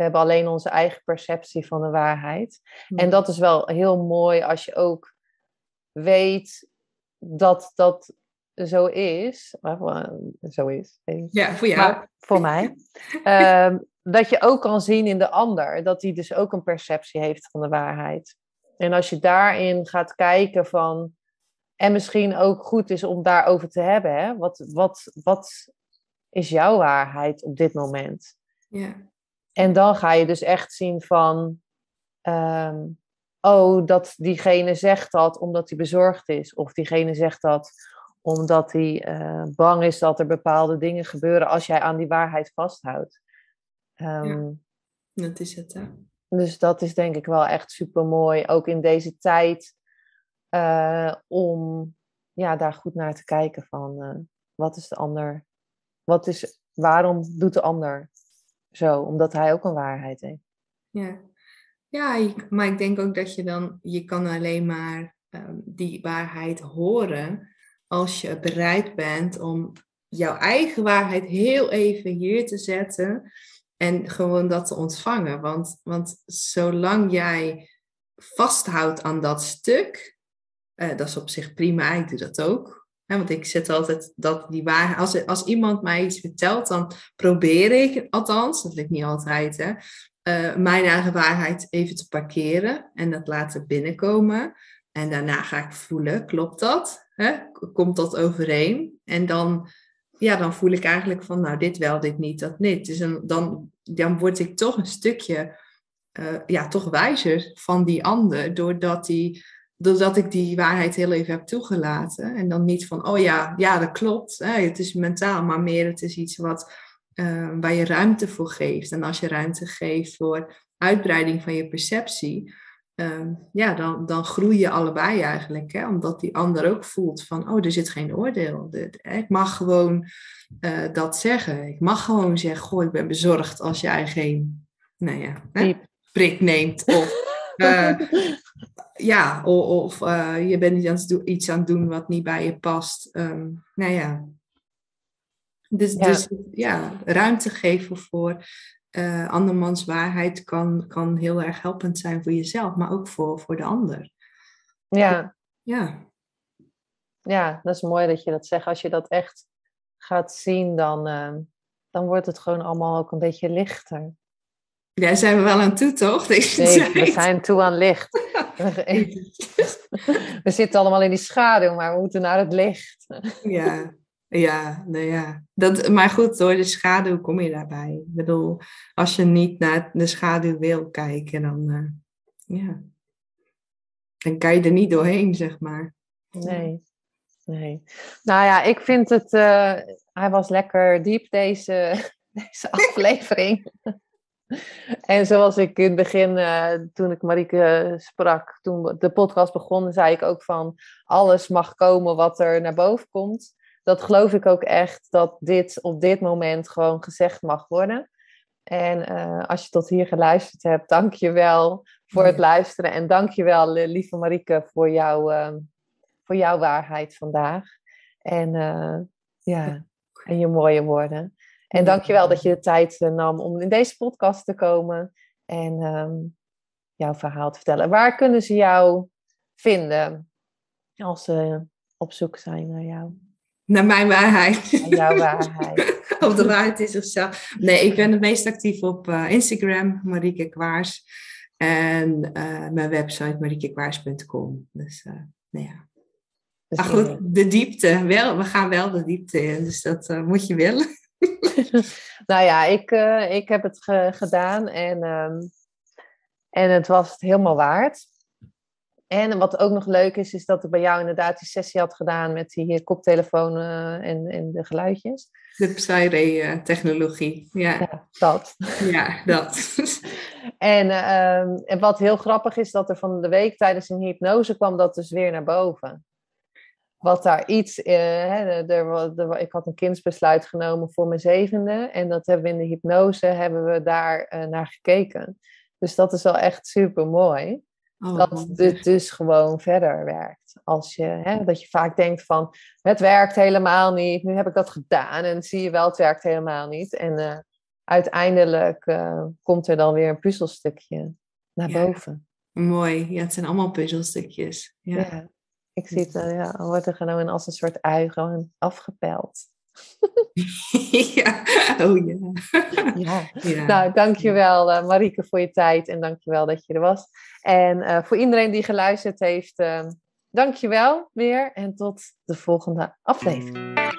we hebben alleen onze eigen perceptie van de waarheid. En dat is wel heel mooi als je ook weet dat dat zo is. Zo is.
Ja, voor jou. Maar
voor mij. *laughs* Ehm, dat je ook kan zien in de ander. Dat hij dus ook een perceptie heeft van de waarheid. En als je daarin gaat kijken van. En misschien ook goed is om daarover te hebben. Hè? Wat, wat, wat is jouw waarheid op dit moment?
Ja.
En dan ga je dus echt zien van. Ehm, oh, dat diegene zegt dat omdat hij bezorgd is. Of diegene zegt dat omdat hij uh, bang is dat er bepaalde dingen gebeuren als jij aan die waarheid vasthoudt. Um, ja,
ehm, dat is het, hè?
Dus dat is denk ik wel echt super mooi, ook in deze tijd, uh, om ja, daar goed naar te kijken van uh, wat is de ander, wat is, waarom doet de ander zo? Omdat hij ook een waarheid heeft.
Ja, ja maar ik denk ook dat je dan, je kan alleen maar um, die waarheid horen als je bereid bent om jouw eigen waarheid heel even hier te zetten en gewoon dat te ontvangen. Want, want zolang jij vasthoudt aan dat stuk, uh, dat is op zich prima, ik doe dat ook. Want ik zet altijd dat die waarheid, als, als iemand mij iets vertelt, dan probeer ik, althans, dat lukt niet altijd, hè, uh, mijn eigen waarheid even te parkeren en dat laten binnenkomen. En daarna ga ik voelen, klopt dat? Hè? Komt dat overeen? En dan, ja, dan voel ik eigenlijk van, nou, dit wel, dit niet, dat niet. Dus dan, dan word ik toch een stukje, uh, ja, toch wijzer van die ander, doordat, die, doordat ik die waarheid heel even heb toegelaten. En dan niet van, oh ja, ja, dat klopt. Hè? Het is mentaal, maar meer het is iets wat, uh, waar je ruimte voor geeft. En als je ruimte geeft voor uitbreiding van je perceptie, Ehm, ja, dan, dan groei je allebei eigenlijk. Hè? Omdat die ander ook voelt van, oh, er zit geen oordeel. ik mag gewoon uh, dat zeggen. Ik mag gewoon zeggen, goh, ik ben bezorgd als jij geen, nou ja, hè, prik neemt. Of, ja, of, of uh, je bent iets aan het doen wat niet bij je past. Um, nou ja. Dus ja. dus ja, ruimte geven voor uh, andermans waarheid kan, kan heel erg helpend zijn voor jezelf, maar ook voor, voor de ander.
Ja.
Ja.
Ja, dat is mooi dat je dat zegt. Als je dat echt gaat zien, dan, uh, dan wordt het gewoon allemaal ook een beetje lichter.
Ja, zijn we wel aan toe, toch? *laughs*
Deze nee, we zijn toe aan licht. *laughs* *laughs* we zitten allemaal in die schaduw, maar we moeten naar het licht.
ja, ja, nou ja. Dat, maar goed, door de schaduw kom je daarbij. Ik bedoel, als je niet naar de schaduw wil kijken, dan, uh, ja. dan kan je er niet doorheen, zeg maar.
Nee, nee. Nou ja, ik vind het, uh, hij was lekker diep, deze, deze aflevering. *laughs* en zoals ik in het begin, uh, toen ik Marieke sprak, toen de podcast begon, zei ik ook van, alles mag komen wat er naar boven komt dat geloof ik ook echt dat dit op dit moment gewoon gezegd mag worden. En uh, als je tot hier geluisterd hebt, dank je wel voor het luisteren. En dank je wel, lieve Marieke, voor, jou, uh, voor jouw waarheid vandaag. En ja, *laughs* en je mooie woorden. En dank je wel dat je de tijd nam om in deze podcast te komen en um, jouw verhaal te vertellen. Waar kunnen ze jou vinden als ze op zoek zijn naar jou?
Naar mijn waarheid.
jouw waarheid. *laughs*
op de waarheid is zichzelf. Nee, ik ben het meest actief op uh, Instagram, Marieke Kwaars. En uh, mijn website mariekekwaars.com. Dus, uh, nou ja. Dus maar goed, de diepte. Wel, we gaan wel de diepte in. Dus dat moet je willen. *laughs*
nou ja, ik, ik heb het ge gedaan. En, um, en het was het helemaal waard. En wat ook nog leuk is, is dat ik bij jou inderdaad die sessie had gedaan met die koptelefoon en, en de geluidjes.
De Psyre-technologie, ja.
ja. Dat.
Ja, dat. *laughs*
en, um, en wat heel grappig is, dat er van de week tijdens een hypnose kwam dat dus weer naar boven. Wat daar iets, uh, hè, er, er, ik had een kindsbesluit genomen voor mijn zevende. En dat hebben we in de hypnose, hebben we daar uh, naar gekeken. Dus dat is wel echt super mooi.
Oh,
dat
man.
dit dus gewoon verder werkt. Als je, hè, dat je vaak denkt van, het werkt helemaal niet, nu heb ik dat gedaan en zie je wel, het werkt helemaal niet. En eh, uiteindelijk eh, komt er dan weer een puzzelstukje naar
Ja.
boven.
Mooi. Ja, het zijn allemaal puzzelstukjes. Ja.
Ja. Ik zie het, eh, ja, wordt er gewoon als een soort ui gewoon afgepeld. *laughs*
ja. Oh ja.
Ja.
ja.
Nou, dankjewel uh, Marieke voor je tijd en dankjewel dat je er was. En uh, voor iedereen die geluisterd heeft, uh, dankjewel weer en tot de volgende aflevering.